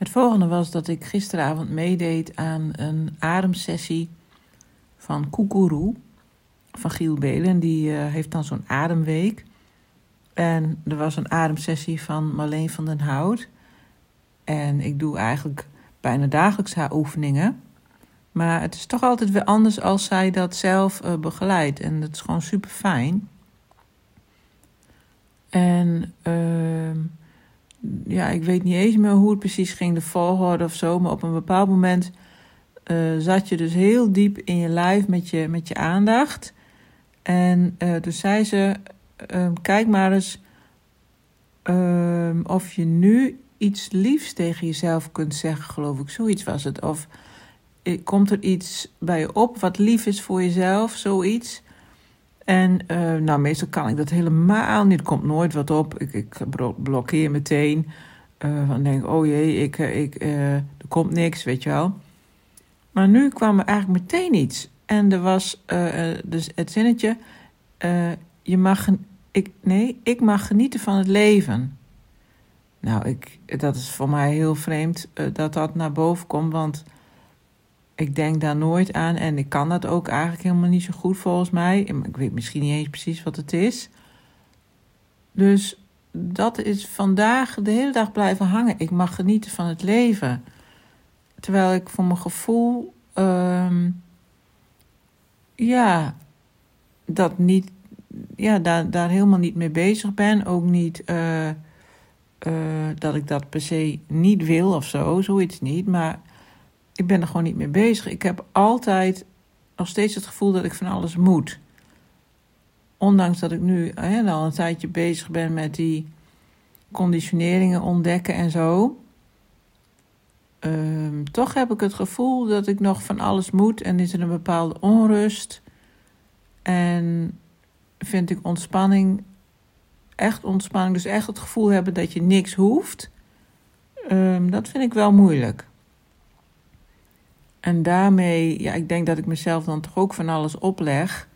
Het volgende was dat ik gisteravond meedeed aan een ademsessie van Koekoeroe van Giel Belen. Die uh, heeft dan zo'n ademweek. En er was een ademsessie van Marleen van den Hout. En ik doe eigenlijk bijna dagelijks haar oefeningen. Maar het is toch altijd weer anders als zij dat zelf uh, begeleidt. En dat is gewoon super fijn. En uh, ja, ik weet niet eens meer hoe het precies ging, de volgorde of zo. Maar op een bepaald moment uh, zat je dus heel diep in je lijf met je, met je aandacht. En uh, toen zei ze: uh, Kijk maar eens ehm, of je nu iets liefs tegen jezelf kunt zeggen, geloof ik. Zoiets was het. Of eh, komt er iets bij je op wat lief is voor jezelf, zoiets. En uh, nou, meestal kan ik dat helemaal niet. Er komt nooit wat op. Ik, ik blokkeer meteen. Uh, denk, oh jee, ik, ik, uh, er komt niks, weet je wel. Maar nu kwam er eigenlijk meteen iets. En er was dus het zinnetje: je mag, ik, nee, ik mag genieten van het leven. Nou, ik, dat is voor mij heel vreemd dat dat naar boven komt, want ik denk daar nooit aan en ik kan dat ook eigenlijk helemaal niet zo goed volgens mij. Ik weet misschien niet eens precies wat het is. Dus dat is vandaag de hele dag blijven hangen. Ik mag genieten van het leven. Terwijl ik voor mijn gevoel, um, ja, dat niet, ja, daar, daar helemaal niet mee bezig ben. Ook niet uh, uh, dat ik dat per se niet wil of zo, zoiets niet. Maar ik ben er gewoon niet mee bezig. Ik heb altijd nog steeds het gevoel dat ik van alles moet. Ondanks dat ik nu al een tijdje bezig ben met die conditioneringen ontdekken en zo. Um, toch heb ik het gevoel dat ik nog van alles moet en is er een bepaalde onrust. En vind ik ontspanning, echt ontspanning, dus echt het gevoel hebben dat je niks hoeft. Um, dat vind ik wel moeilijk. En daarmee, ja, ik denk dat ik mezelf dan toch ook van alles opleg.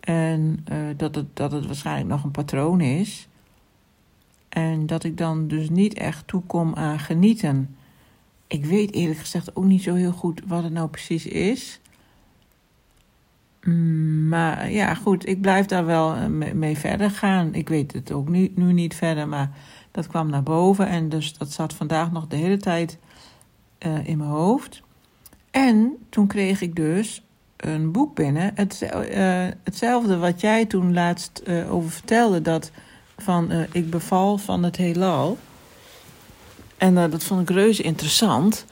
En uh, dat, het, dat het waarschijnlijk nog een patroon is. En dat ik dan dus niet echt toekom aan genieten. Ik weet eerlijk gezegd ook niet zo heel goed wat het nou precies is. Mm, maar ja, goed, ik blijf daar wel eh, mee verder gaan. Ik weet het ook nu, nu niet verder, maar dat kwam naar boven. En dus dat zat vandaag nog de hele tijd uh, in mijn hoofd. En toen kreeg ik dus een boek binnen. Het, uh, hetzelfde wat jij toen laatst uh, over vertelde. Dat van uh, ik beval van het heelal. En dat vond ik reuze interessant.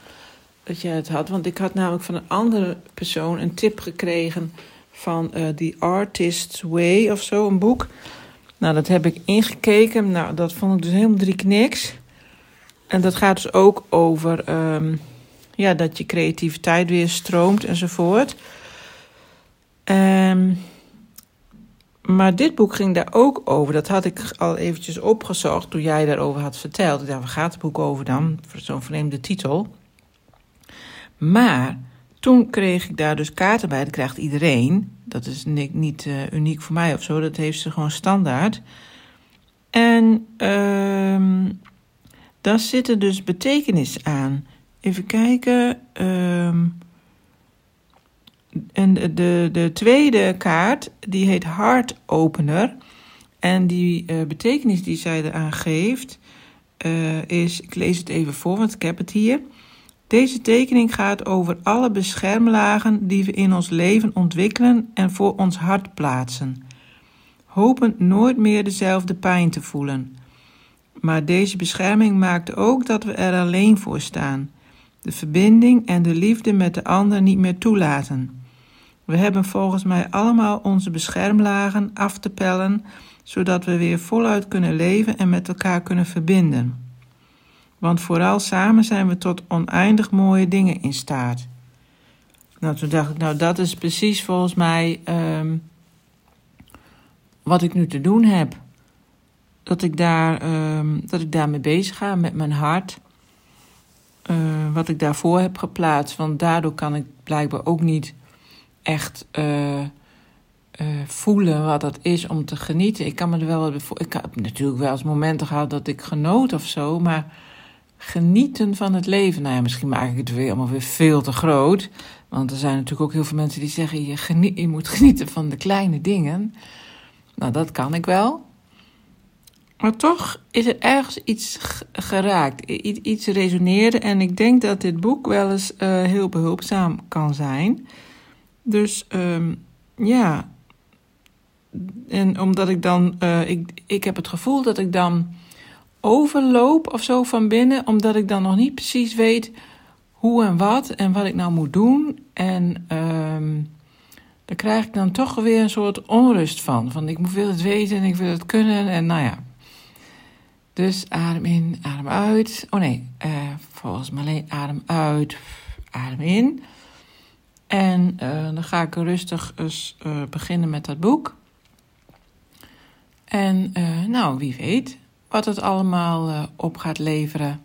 Dat jij het had. Want ik had namelijk van een andere persoon een tip gekregen. Van The Artist's Way of zo. Een boek. Nou, dat heb ik ingekeken. Nou, dat vond ik dus helemaal drie kniks. En dat gaat dus ook over. Um, ja, dat je creativiteit weer stroomt enzovoort. Um, maar dit boek ging daar ook over. Dat had ik al eventjes opgezocht toen jij daarover had verteld. Waar gaat het boek over dan? Zo'n vreemde titel. Maar toen kreeg ik daar dus kaarten bij. Dat krijgt iedereen. Dat is niet uh, uniek voor mij of zo. Dat heeft ze gewoon standaard. En um, daar zit er dus betekenis aan. Even kijken. Um, en de, de tweede kaart, die heet Heart Opener. En die uh, betekenis die zij eraan geeft, uh, is, ik lees het even voor, want ik heb het hier. Deze tekening gaat over alle beschermlagen die we in ons leven ontwikkelen en voor ons hart plaatsen. Hopen nooit meer dezelfde pijn te voelen. Maar deze bescherming maakt ook dat we er alleen voor staan de verbinding en de liefde met de ander niet meer toelaten. We hebben volgens mij allemaal onze beschermlagen af te pellen, zodat we weer voluit kunnen leven en met elkaar kunnen verbinden. Want vooral samen zijn we tot oneindig mooie dingen in staat. Nou, toen dacht ik, nou, dat is precies volgens mij um, wat ik nu te doen heb. Dat ik, daar, um, dat ik daarmee bezig ga met mijn hart uh, wat ik daarvoor heb geplaatst. Want daardoor kan ik blijkbaar ook niet echt uh, uh, voelen wat dat is om te genieten. Ik kan me er wel. Ik heb natuurlijk wel eens momenten gehad dat ik genoot of zo, maar genieten van het leven. Nou ja, misschien maak ik het weer allemaal weer veel te groot. Want er zijn natuurlijk ook heel veel mensen die zeggen: je, je moet genieten van de kleine dingen. Nou, dat kan ik wel. Maar toch is er ergens iets geraakt, iets resoneerde. En ik denk dat dit boek wel eens uh, heel behulpzaam kan zijn. Dus um, ja. En omdat ik dan, uh, ik, ik heb het gevoel dat ik dan overloop of zo van binnen, omdat ik dan nog niet precies weet hoe en wat en wat ik nou moet doen. En um, daar krijg ik dan toch weer een soort onrust van. Van ik wil het weten en ik wil het kunnen en nou ja. Dus adem in, adem uit. Oh nee, uh, volgens alleen adem uit, adem in. En uh, dan ga ik rustig eens uh, beginnen met dat boek. En nou, wie weet wat het allemaal op gaat leveren.